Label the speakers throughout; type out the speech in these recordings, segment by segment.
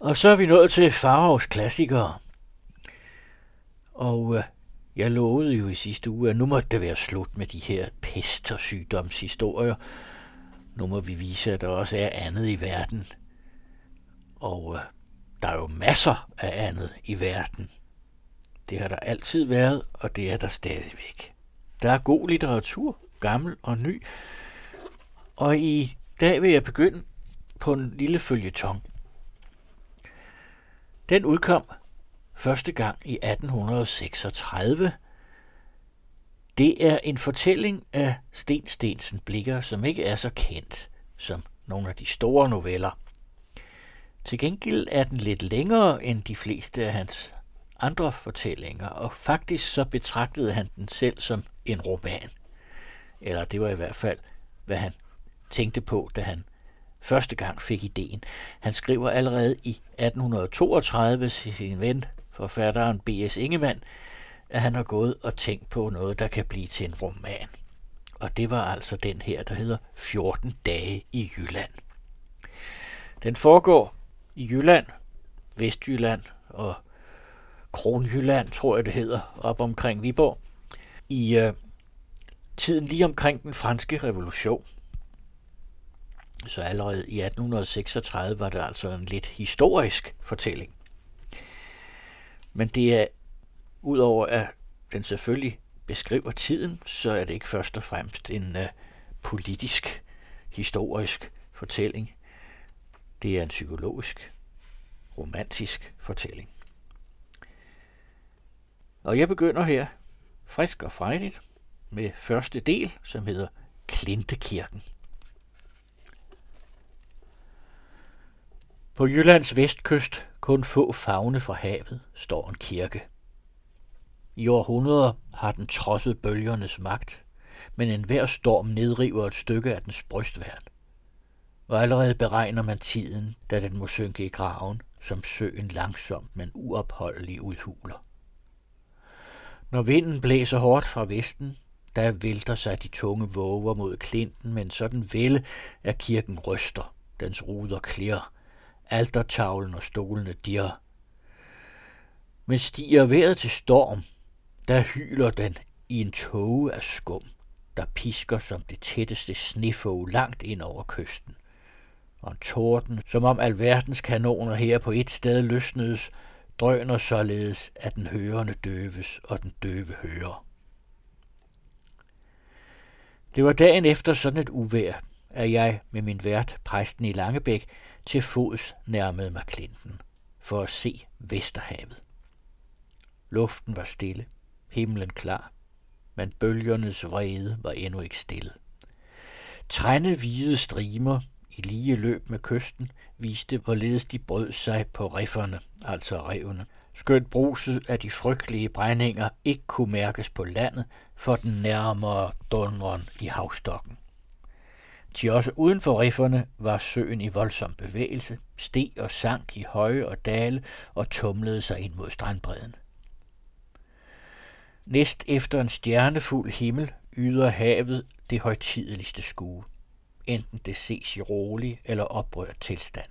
Speaker 1: Og så er vi nået til Farovs klassikere. Og øh, jeg lovede jo i sidste uge, at nu måtte det være slut med de her pest- og sygdomshistorier. Nu må vi vise, at der også er andet i verden. Og øh, der er jo masser af andet i verden. Det har der altid været, og det er der stadigvæk. Der er god litteratur, gammel og ny. Og i dag vil jeg begynde på en lille følgetong. Den udkom første gang i 1836. Det er en fortælling af Sten Stensen Blikker, som ikke er så kendt som nogle af de store noveller. Til gengæld er den lidt længere end de fleste af hans andre fortællinger, og faktisk så betragtede han den selv som en roman. Eller det var i hvert fald, hvad han tænkte på, da han første gang fik ideen. Han skriver allerede i 1832 til sin ven, forfatteren B.S. Ingemann, at han har gået og tænkt på noget, der kan blive til en roman. Og det var altså den her, der hedder 14 dage i Jylland. Den foregår i Jylland, Vestjylland og Kronjylland, tror jeg det hedder, op omkring Viborg, i øh, tiden lige omkring den franske revolution. Så allerede i 1836 var det altså en lidt historisk fortælling. Men det er, udover at den selvfølgelig beskriver tiden, så er det ikke først og fremmest en uh, politisk, historisk fortælling. Det er en psykologisk, romantisk fortælling. Og jeg begynder her frisk og frejdigt med første del, som hedder Klintekirken. På Jyllands vestkyst, kun få fagne fra havet, står en kirke. I århundreder har den trodset bølgernes magt, men enhver storm nedriver et stykke af dens brystværn. Og allerede beregner man tiden, da den må synke i graven, som søen langsomt, men uopholdelig udhuler. Når vinden blæser hårdt fra vesten, der vælter sig de tunge våger mod klinten, men sådan vælde, at kirken ryster, dens ruder klirrer, altertavlen og stolene dirrer. Men stiger vejret til storm, der hyler den i en tåge af skum, der pisker som det tætteste snefog langt ind over kysten. Og en torden, som om alverdens kanoner her på et sted løsnedes, drøner således, at den hørende døves, og den døve hører. Det var dagen efter sådan et uvær, at jeg med min vært, præsten i Langebæk, til fods nærmede mig klinten for at se Vesterhavet. Luften var stille, himlen klar, men bølgernes vrede var endnu ikke stille. Trænde hvide strimer i lige løb med kysten viste, hvorledes de brød sig på rifferne, altså revene. Skønt bruset af de frygtelige brændinger ikke kunne mærkes på landet for den nærmere dundren i havstokken. Til også uden for rifferne var søen i voldsom bevægelse, steg og sank i høje og dale og tumlede sig ind mod strandbredden. Næst efter en stjernefuld himmel yder havet det højtideligste skue, enten det ses i rolig eller oprørt tilstand.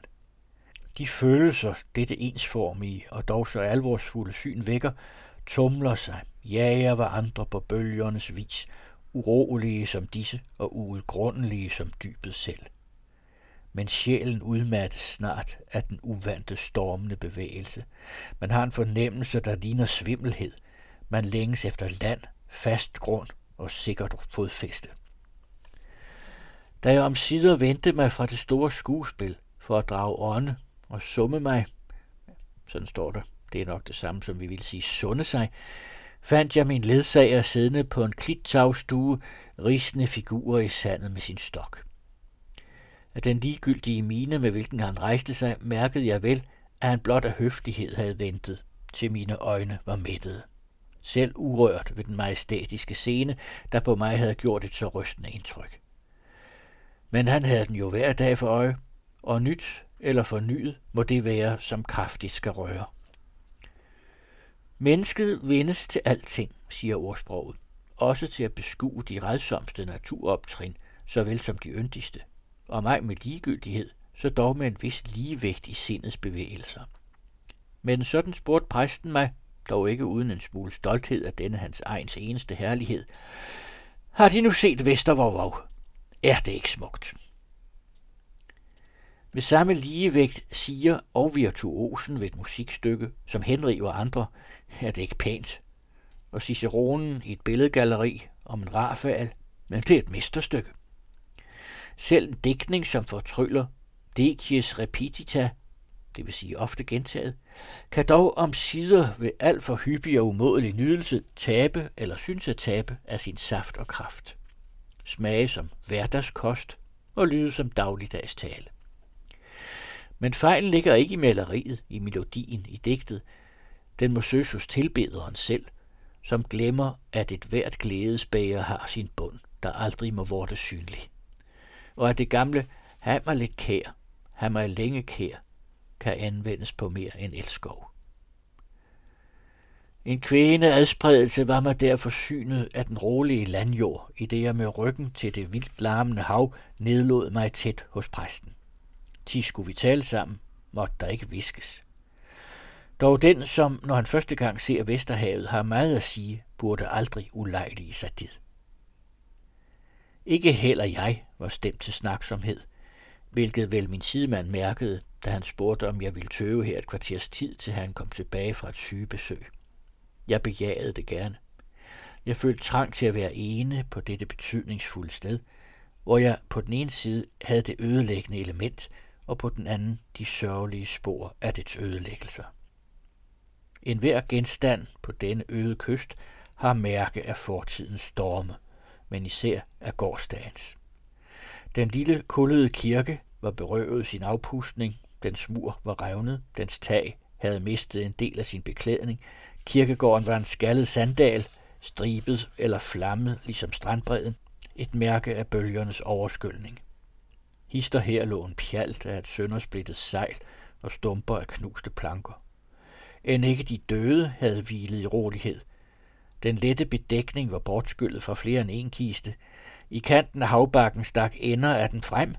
Speaker 1: De følelser, dette ensformige og dog så alvorsfulde syn vækker, tumler sig, jager var andre på bølgernes vis, urolige som disse og uudgrundelige som dybet selv. Men sjælen udmattes snart af den uvante stormende bevægelse. Man har en fornemmelse, der ligner svimmelhed. Man længes efter land, fast grund og sikkert fodfæste. Da jeg omsider vendte mig fra det store skuespil for at drage ånde og summe mig, sådan står der, det er nok det samme som vi vil sige sunde sig, fandt jeg min ledsager siddende på en klittagstue, risende figurer i sandet med sin stok. Af den ligegyldige mine, med hvilken han rejste sig, mærkede jeg vel, at han blot af høflighed havde ventet, til mine øjne var mættede. Selv urørt ved den majestætiske scene, der på mig havde gjort et så rystende indtryk. Men han havde den jo hver dag for øje, og nyt eller fornyet må det være, som kraftigt skal røre. Mennesket vendes til alting, siger ordsproget. Også til at beskue de redsomste naturoptrin, såvel som de yndigste. Og mig med ligegyldighed, så dog med en vis ligevægt i sindets bevægelser. Men sådan spurgte præsten mig, dog ikke uden en smule stolthed af denne hans egens eneste herlighed. Har de nu set Vestervorvog? Er det ikke smukt? Med samme ligevægt siger og virtuosen ved et musikstykke, som henriver andre, er det ikke pænt. Og Ciceronen i et billedgalleri om en Rafael, men det er et mesterstykke. Selv en dækning, som fortryller Decies repetita, det vil sige ofte gentaget, kan dog om sider ved alt for hyppig og umådelig nydelse tabe eller synes at tabe af sin saft og kraft. Smage som hverdagskost og lyde som dagligdags tale. Men fejlen ligger ikke i maleriet, i melodien, i digtet. Den må søges hos tilbederen selv, som glemmer, at et hvert glædesbæger har sin bund, der aldrig må vorte synlig. Og at det gamle, han mig lidt kær, han mig længe kær, kan anvendes på mere end elskov. En kvæne adspredelse var mig derfor synet af den rolige landjord, i det jeg med ryggen til det vildt larmende hav nedlod mig tæt hos præsten. Ti skulle vi tale sammen, måtte der ikke viskes. Dog den, som når han første gang ser Vesterhavet, har meget at sige, burde aldrig ulejlige sig dit. Ikke heller jeg var stemt til snaksomhed, hvilket vel min sidemand mærkede, da han spurgte, om jeg ville tøve her et kvarters tid, til han kom tilbage fra et sygebesøg. Jeg bejagede det gerne. Jeg følte trang til at være ene på dette betydningsfulde sted, hvor jeg på den ene side havde det ødelæggende element, og på den anden de sørgelige spor af dets ødelæggelser. En hver genstand på denne øde kyst har mærke af fortidens storme, men især af gårdsdagens. Den lille kullede kirke var berøvet sin afpustning, dens mur var revnet, dens tag havde mistet en del af sin beklædning, kirkegården var en skaldet sandal, stribet eller flammet ligesom strandbredden, et mærke af bølgernes overskyldning. Hister her lå en pjalt af et søndersplittet sejl og stumper af knuste planker. End ikke de døde havde hvilet i rolighed. Den lette bedækning var bortskyllet fra flere end en kiste. I kanten af havbakken stak ender af den frem.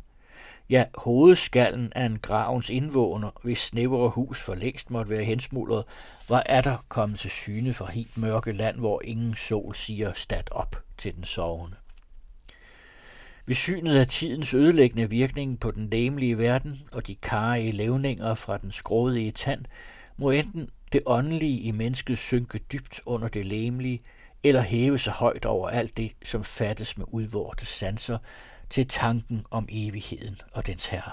Speaker 1: Ja, hovedskallen af en gravens indvåner, hvis snævre hus for længst måtte være hensmuldret, var der kommet til syne fra helt mørke land, hvor ingen sol siger stat op til den sovende. Ved synet af tidens ødelæggende virkning på den læmelige verden og de karige levninger fra den skrådige tand, må enten det åndelige i mennesket synke dybt under det læmelige, eller hæve sig højt over alt det, som fattes med udvorte sanser, til tanken om evigheden og dens herre.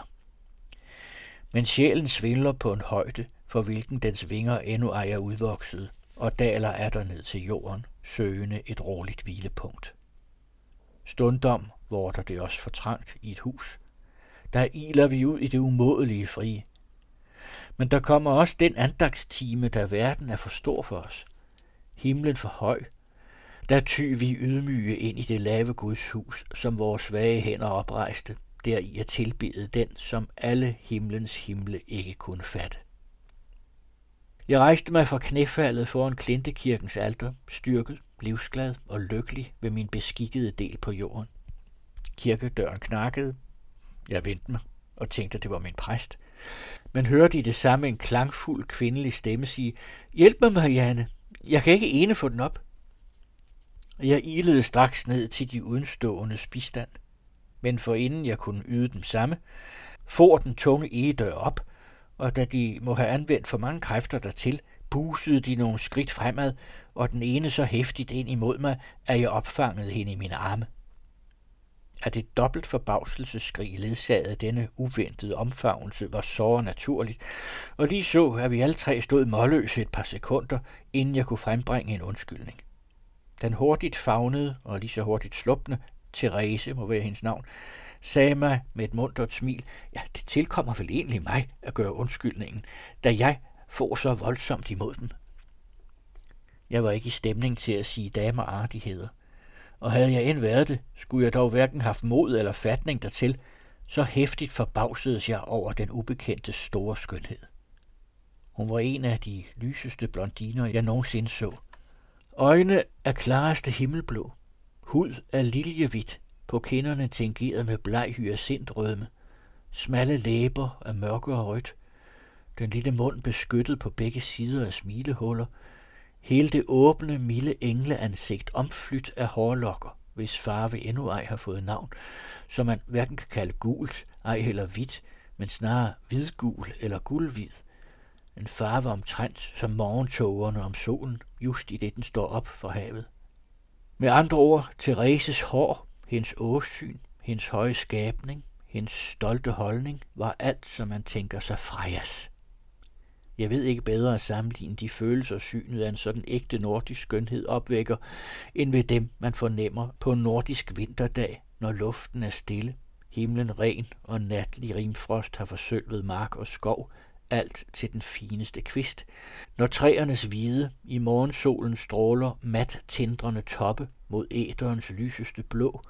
Speaker 1: Men sjælen svindler på en højde, for hvilken dens vinger endnu ej er udvokset, og daler er der ned til jorden, søgende et roligt hvilepunkt. Stundom vorter det også for trangt i et hus. Der iler vi ud i det umådelige frie. Men der kommer også den andagstime, da verden er for stor for os. Himlen for høj. Der ty vi ydmyge ind i det lave Guds hus, som vores svage hænder oprejste, der i at tilbede den, som alle himlens himle ikke kunne fatte. Jeg rejste mig fra knæfaldet foran Klintekirkens alter, styrket, livsglad og lykkelig ved min beskikkede del på jorden. Kirkedøren knakkede. Jeg vendte mig og tænkte, at det var min præst. Men hørte i det samme en klangfuld kvindelig stemme sige, Hjælp mig, Marianne. Jeg kan ikke ene få den op. Jeg ilede straks ned til de udenstående bistand. Men for inden jeg kunne yde dem samme, for den tunge egedør op, og da de må have anvendt for mange kræfter dertil, busede de nogle skridt fremad, og den ene så hæftigt ind imod mig, at jeg opfangede hende i mine arme at et dobbelt forbavselseskrig ledsagede denne uventede omfavnelse var så naturligt, og lige så, at vi alle tre stod målløse et par sekunder, inden jeg kunne frembringe en undskyldning. Den hurtigt fagnede og lige så hurtigt sluppende, Therese må være hendes navn, sagde mig med et muntert smil, ja, det tilkommer vel egentlig mig at gøre undskyldningen, da jeg får så voldsomt imod den. Jeg var ikke i stemning til at sige damerartigheder – og havde jeg end været det, skulle jeg dog hverken haft mod eller fatning dertil, så hæftigt forbavsedes jeg over den ubekendte store skønhed. Hun var en af de lyseste blondiner, jeg nogensinde så. Øjne af klareste himmelblå, hud af liljehvidt, på kinderne tingeret med bleg hyacintrødme, smalle læber af mørke og rødt, den lille mund beskyttet på begge sider af smilehuller, hele det åbne, milde engleansigt omflyt af hårlokker, hvis farve endnu ej har fået navn, som man hverken kan kalde gult, ej heller hvidt, men snarere hvidgul eller guldhvid. En farve omtrent som morgentogerne om solen, just i det den står op for havet. Med andre ord, Thereses hår, hendes åsyn, hendes høje skabning, hendes stolte holdning, var alt, som man tænker sig frejas. Jeg ved ikke bedre at sammenligne de følelser, synet af en sådan ægte nordisk skønhed opvækker, end ved dem, man fornemmer på en nordisk vinterdag, når luften er stille, himlen ren og natlig rimfrost har forsølvet mark og skov, alt til den fineste kvist, når træernes hvide i morgensolen stråler mat tindrende toppe mod æderens lyseste blå,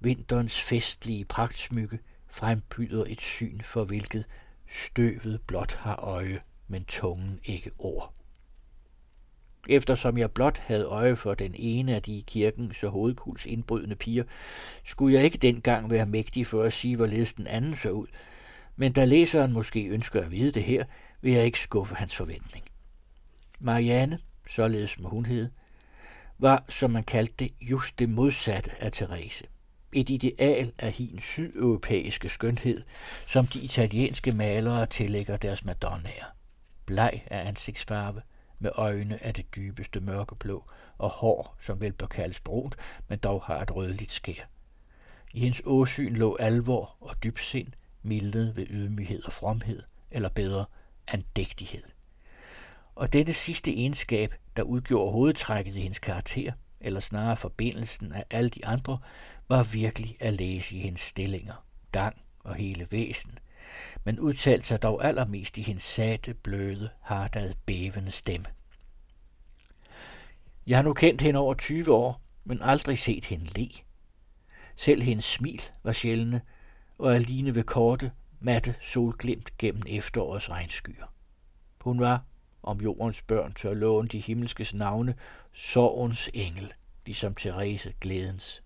Speaker 1: vinterens festlige pragtsmykke frembyder et syn for hvilket støvet blot har øje men tungen ikke ord. Eftersom jeg blot havde øje for den ene af de i kirken så hovedkuls indbrydende piger, skulle jeg ikke dengang være mægtig for at sige, hvorledes den anden så ud. Men da læseren måske ønsker at vide det her, vil jeg ikke skuffe hans forventning. Marianne, således må hun hed, var, som man kaldte det, just det modsatte af Therese. Et ideal af hendes sydeuropæiske skønhed, som de italienske malere tillægger deres madonnaer bleg af ansigtsfarve, med øjne af det dybeste mørkeblå og hår, som vel bør kaldes brunt, men dog har et rødligt skær. I hendes åsyn lå alvor og dybsind, mildet ved ydmyghed og fromhed, eller bedre, andægtighed. Og dette sidste egenskab, der udgjorde hovedtrækket i hendes karakter, eller snarere forbindelsen af alle de andre, var virkelig at læse i hendes stillinger, gang og hele væsen – men udtalte sig dog allermest i hendes sate, bløde, hardad bævende stemme. Jeg har nu kendt hende over 20 år, men aldrig set hende le. Selv hendes smil var sjældne, og alene ved korte, matte solglimt gennem efterårets regnskyer. Hun var, om jordens børn tør låne de himmelskes navne, sorgens engel, ligesom Therese glædens.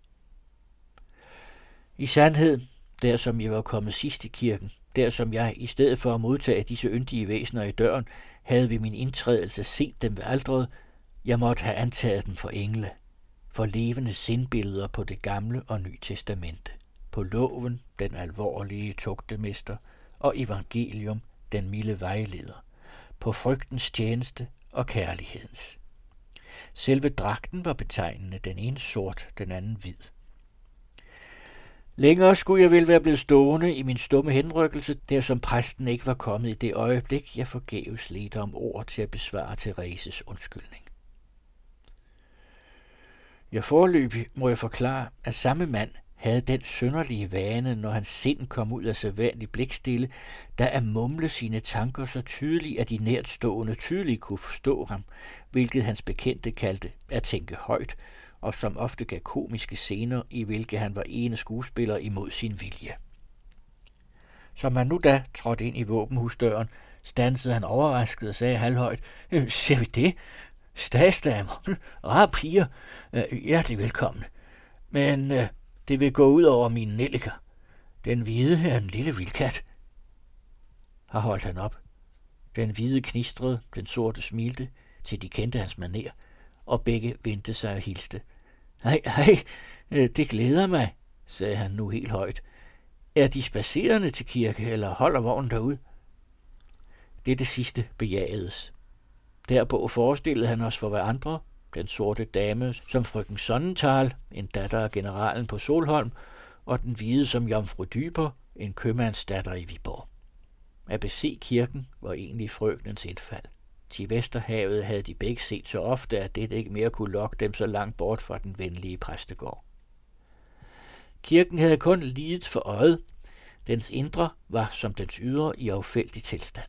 Speaker 1: I sandhed der som jeg var kommet sidst i kirken, der som jeg, i stedet for at modtage disse yndige væsener i døren, havde ved min indtrædelse set dem ved aldret, jeg måtte have antaget dem for engle, for levende sindbilleder på det gamle og nye testamente, på loven, den alvorlige tugtemester, og evangelium, den milde vejleder, på frygtens tjeneste og kærlighedens. Selve dragten var betegnende, den ene sort, den anden hvid. Længere skulle jeg vel være blevet stående i min stumme henrykkelse, der som præsten ikke var kommet i det øjeblik, jeg forgæves ledte om ord til at besvare Thereses undskyldning. Jeg forløbig må jeg forklare, at samme mand havde den sønderlige vane, når hans sind kom ud af sædvanlig blikstille, der at mumle sine tanker så tydeligt, at de nærtstående tydeligt kunne forstå ham, hvilket hans bekendte kaldte at tænke højt, og som ofte gav komiske scener, i hvilke han var ene skuespiller imod sin vilje. Som han nu da trådte ind i våbenhusdøren, stansede han overrasket og sagde halvhøjt, øh, ser vi det? Stagsdamer, rare piger, øh, hjertelig velkommen. Men øh, det vil gå ud over min nelliker. Den hvide er en lille vildkat. Har holdt han op. Den hvide knistrede, den sorte smilte, til de kendte hans maner, og begge vendte sig og hilste – Hej, hej, øh, det glæder mig, sagde han nu helt højt. Er de spacerende til kirke, eller holder vognen derude? Det er det sidste bejagedes. Derpå forestillede han os for hver andre, den sorte dame som frøken Sonnental, en datter af generalen på Solholm, og den hvide som jomfru Dyber, en købmandsdatter i Viborg. ABC-kirken var egentlig frøkenens indfald. Til Vesterhavet havde de begge set så ofte, at det ikke mere kunne lokke dem så langt bort fra den venlige præstegård. Kirken havde kun lidet for øjet. Dens indre var som dens ydre i affældig tilstand.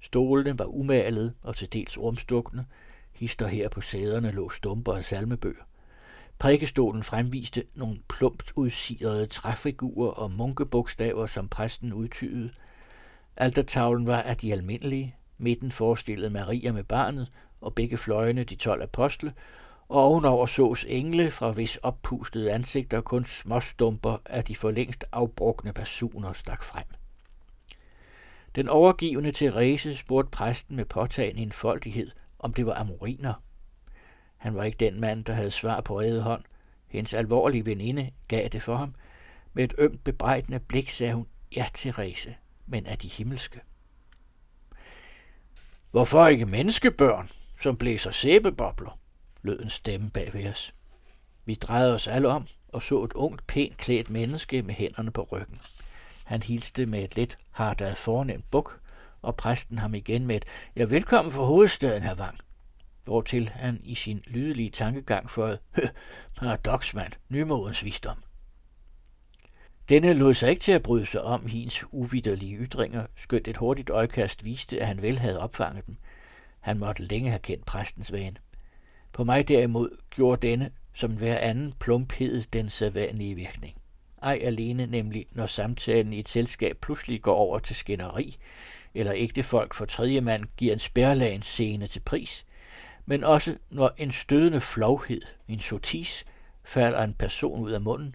Speaker 1: Stolene var umalede og til dels ormstukne. Hister her på sæderne lå stumper af salmebøger. Prædikestolen fremviste nogle plumpt udsirede træfigurer og munkebogstaver, som præsten udtydede. Altertavlen var af de almindelige, Midten forestillede Maria med barnet, og begge fløjene de tolv apostle, og ovenover sås engle, fra hvis oppustede ansigter kun småstumper af de for længst afbrugne personer stak frem. Den overgivende Therese spurgte præsten med påtagende enfoldighed, om det var amoriner. Han var ikke den mand, der havde svar på reddet hånd. Hendes alvorlige veninde gav det for ham. Med et ømt bebrejdende blik sagde hun, ja, Therese, men er de himmelske. Hvorfor ikke menneskebørn, som blæser sæbebobler, lød en stemme bag ved os. Vi drejede os alle om og så et ungt, pænt klædt menneske med hænderne på ryggen. Han hilste med et lidt hardt fornemt buk, og præsten ham igen med et, ja, velkommen for hovedstaden, her Wang. Hvortil han i sin lydelige tankegang for paradoxmand, nymodens visdom. Denne lod sig ikke til at bryde sig om hendes uvidderlige ytringer, skønt et hurtigt øjekast viste, at han vel havde opfanget dem. Han måtte længe have kendt præstens vane. På mig derimod gjorde denne, som hver anden plumphed, den sædvanlige virkning. Ej alene nemlig, når samtalen i et selskab pludselig går over til skænderi, eller ægte folk for tredje mand giver en spærlagens scene til pris, men også når en stødende flovhed, en sotis, falder en person ud af munden,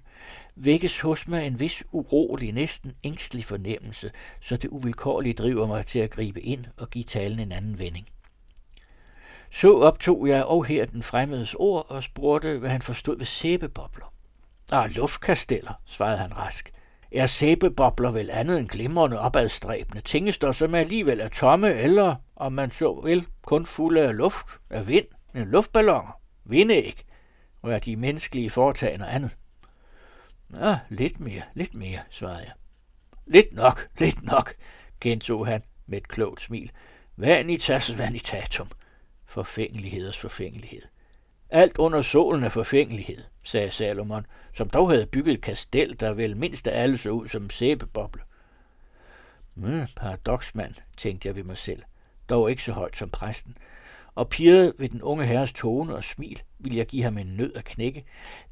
Speaker 1: vækkes hos mig en vis urolig, næsten ængstelig fornemmelse, så det uvilkårligt driver mig til at gribe ind og give talen en anden vending. Så optog jeg og her den fremmedes ord og spurgte, hvad han forstod ved sæbebobler. Ah, luftkasteller, svarede han rask. Er sæbebobler vel andet end glimrende opadstræbende tingester, som alligevel er tomme, eller, om man så vil, kun fulde af luft, af vind, en luftballoner, vindæg, og er de menneskelige foretagende andet. Ja, lidt mere, lidt mere, svarede jeg. Lidt nok, lidt nok, gentog han med et klogt smil. Vanitas vanitatum. Forfængeligheders forfængelighed. Alt under solen er forfængelighed, sagde Salomon, som dog havde bygget et kastel, der vel mindst af alle så ud som en sæbeboble. Mm, paradoksmand, tænkte jeg ved mig selv, dog ikke så højt som præsten, og pirrede ved den unge herres tone og smil, ville jeg give ham en nød at knække,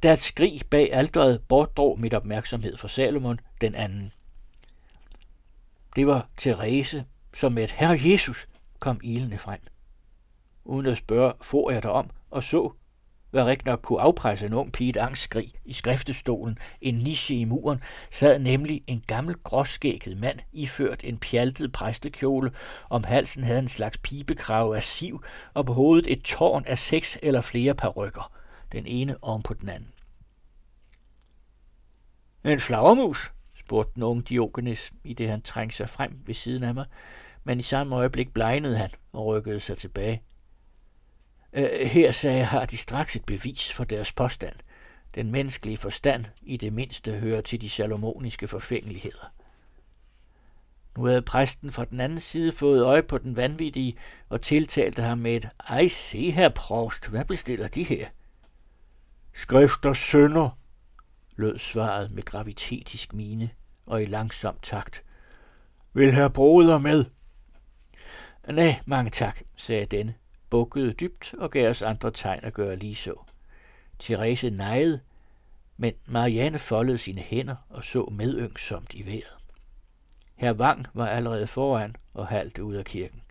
Speaker 1: da et skrig bag alderet bortdrog mit opmærksomhed for Salomon, den anden. Det var Therese, som med et herre Jesus kom ilende frem. Uden at spørge, får jeg derom og så, hvad rigtig nok kunne afpresse en ung pige et angstskrig i skriftestolen, en niche i muren, sad nemlig en gammel gråskægget mand, iført en pjaltet præstekjole. Om halsen havde en slags pibekrave af siv, og på hovedet et tårn af seks eller flere parrykker, den ene oven på den anden. En flagermus, spurgte den unge Diogenes, i det han trængte sig frem ved siden af mig, men i samme øjeblik blegnede han og rykkede sig tilbage. Øh, her, sagde har de straks et bevis for deres påstand. Den menneskelige forstand i det mindste hører til de salomoniske forfængeligheder. Nu havde præsten fra den anden side fået øje på den vanvittige og tiltalte ham med et Ej, se her, provst, hvad bestiller de her? Skrifter sønder, lød svaret med gravitetisk mine og i langsom takt. Vil herr broder med? Nej, mange tak, sagde denne bukkede dybt og gav os andre tegn at gøre lige så. Therese nejede, men Marianne foldede sine hænder og så medyngsomt i vejret. Herr Wang var allerede foran og halvt ud af kirken.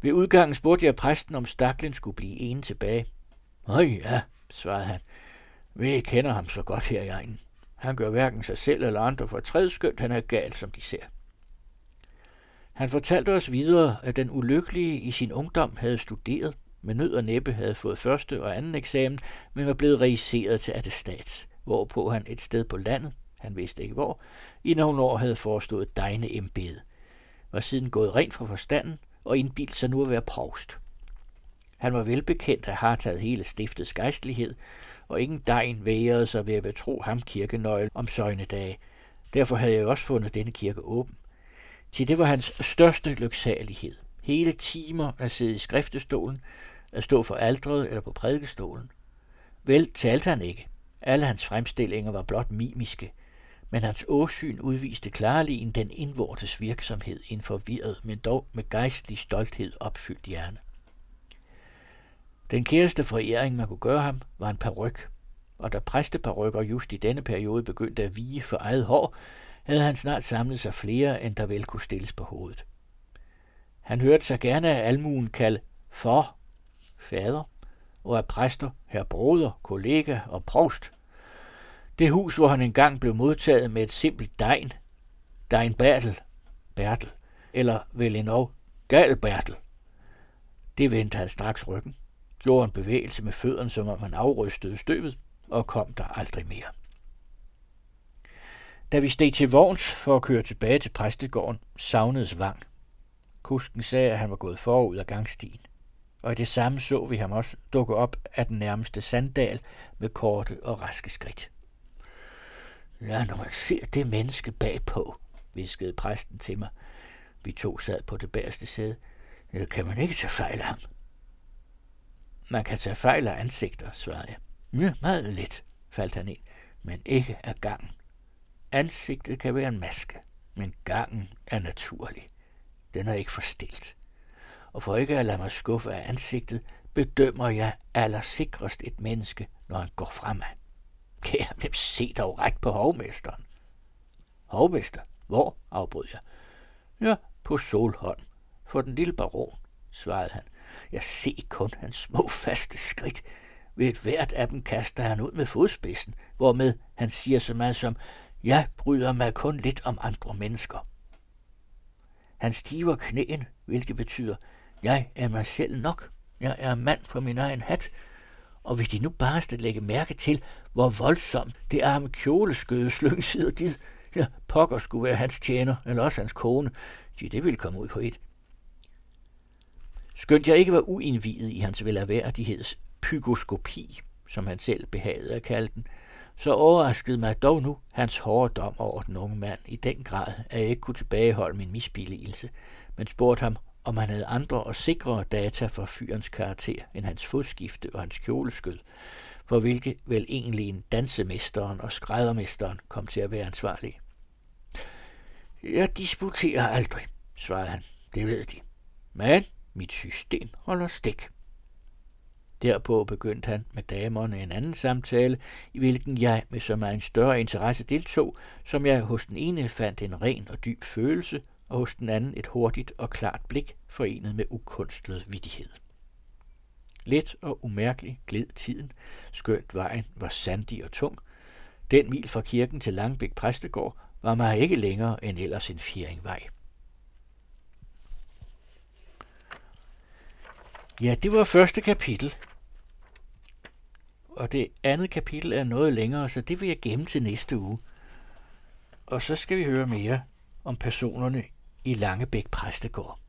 Speaker 1: Ved udgangen spurgte jeg præsten, om staklen skulle blive en tilbage. Øj ja, svarede han. Vi kender ham så godt her i egnen. Han gør hverken sig selv eller andre for tredskønt, han er gal, som de ser. Han fortalte os videre, at den ulykkelige i sin ungdom havde studeret, med nød og næppe havde fået første og anden eksamen, men var blevet registreret til attestats, hvorpå han et sted på landet, han vidste ikke hvor, i nogle år havde forestået dejne embede, var siden gået rent fra forstanden og indbildt sig nu at være provst. Han var velbekendt at have taget hele stiftets gejstlighed, og ingen dejen værede sig ved at betro ham kirkenøglen om søgnedage. Derfor havde jeg også fundet denne kirke åben. Til det var hans største lyksalighed. Hele timer at sidde i skriftestolen, at stå for aldret eller på prædikestolen. Vel talte han ikke. Alle hans fremstillinger var blot mimiske, men hans åsyn udviste klarligen den indvortes virksomhed i en forvirret, men dog med gejstlig stolthed opfyldt hjerne. Den kæreste foræring, man kunne gøre ham, var en peruk, og da præsteparykker just i denne periode begyndte at vige for eget hår, havde han snart samlet sig flere, end der vel kunne stilles på hovedet. Han hørte sig gerne af almuen kalde for, fader, og af præster, herr broder, kollega og provst. Det hus, hvor han engang blev modtaget med et simpelt degn, degn Bertel, Bertel, eller vel endnu Gal Bertel. Det vendte han straks ryggen, gjorde en bevægelse med fødderne, som om han afrystede støvet, og kom der aldrig mere. Da vi steg til vogns for at køre tilbage til præstegården, savnedes Vang. Kusken sagde, at han var gået forud af gangstien. Og i det samme så vi ham også dukke op af den nærmeste sanddal med korte og raske skridt. Ja, når man ser det menneske bagpå, viskede præsten til mig. Vi to sad på det bagerste sæde. Ja, kan man ikke tage fejl af ham? Man kan tage fejl af ansigter, svarede jeg. Ja, meget lidt, faldt han ind, men ikke af gangen. Ansigtet kan være en maske, men gangen er naturlig. Den er ikke forstilt. Og for ikke at lade mig skuffe af ansigtet, bedømmer jeg allersikrest et menneske, når han går fremad. Kære, se dog ret på hovmesteren. Hovmester? Hvor? afbrød jeg. Ja, på Solholm. For den lille baron, svarede han. Jeg ser kun hans små faste skridt. Ved et hvert af dem kaster han ud med fodspidsen, hvormed han siger så meget som, jeg bryder mig kun lidt om andre mennesker. Han stiver knæen, hvilket betyder, jeg er mig selv nok. Jeg er mand for min egen hat. Og hvis de nu bare skal lægge mærke til, hvor voldsomt det arme kjoleskøde slyngsider de ja, pokker skulle være hans tjener, eller også hans kone, de det ville komme ud på et. Skønt jeg ikke var uindviet i hans velaværdigheds pygoskopi, som han selv behagede at kalde den, så overraskede mig dog nu hans hårde dom over den unge mand i den grad, at jeg ikke kunne tilbageholde min misbilligelse, men spurgte ham, om han havde andre og sikrere data for fyrens karakter end hans fodskifte og hans kjoleskød, for hvilke vel egentlig en dansemesteren og skræddermesteren kom til at være ansvarlige. Jeg disputerer aldrig, svarede han. Det ved de. Men mit system holder stik. Derpå begyndte han med damerne en anden samtale, i hvilken jeg med så meget en større interesse deltog, som jeg hos den ene fandt en ren og dyb følelse, og hos den anden et hurtigt og klart blik forenet med ukunstlet vidighed. Let og umærkeligt gled tiden, skønt vejen var sandig og tung. Den mil fra kirken til Langbæk Præstegård var mig ikke længere end ellers en vej. Ja, det var første kapitel. Og det andet kapitel er noget længere, så det vil jeg gemme til næste uge. Og så skal vi høre mere om personerne i Langebæk Præstegård.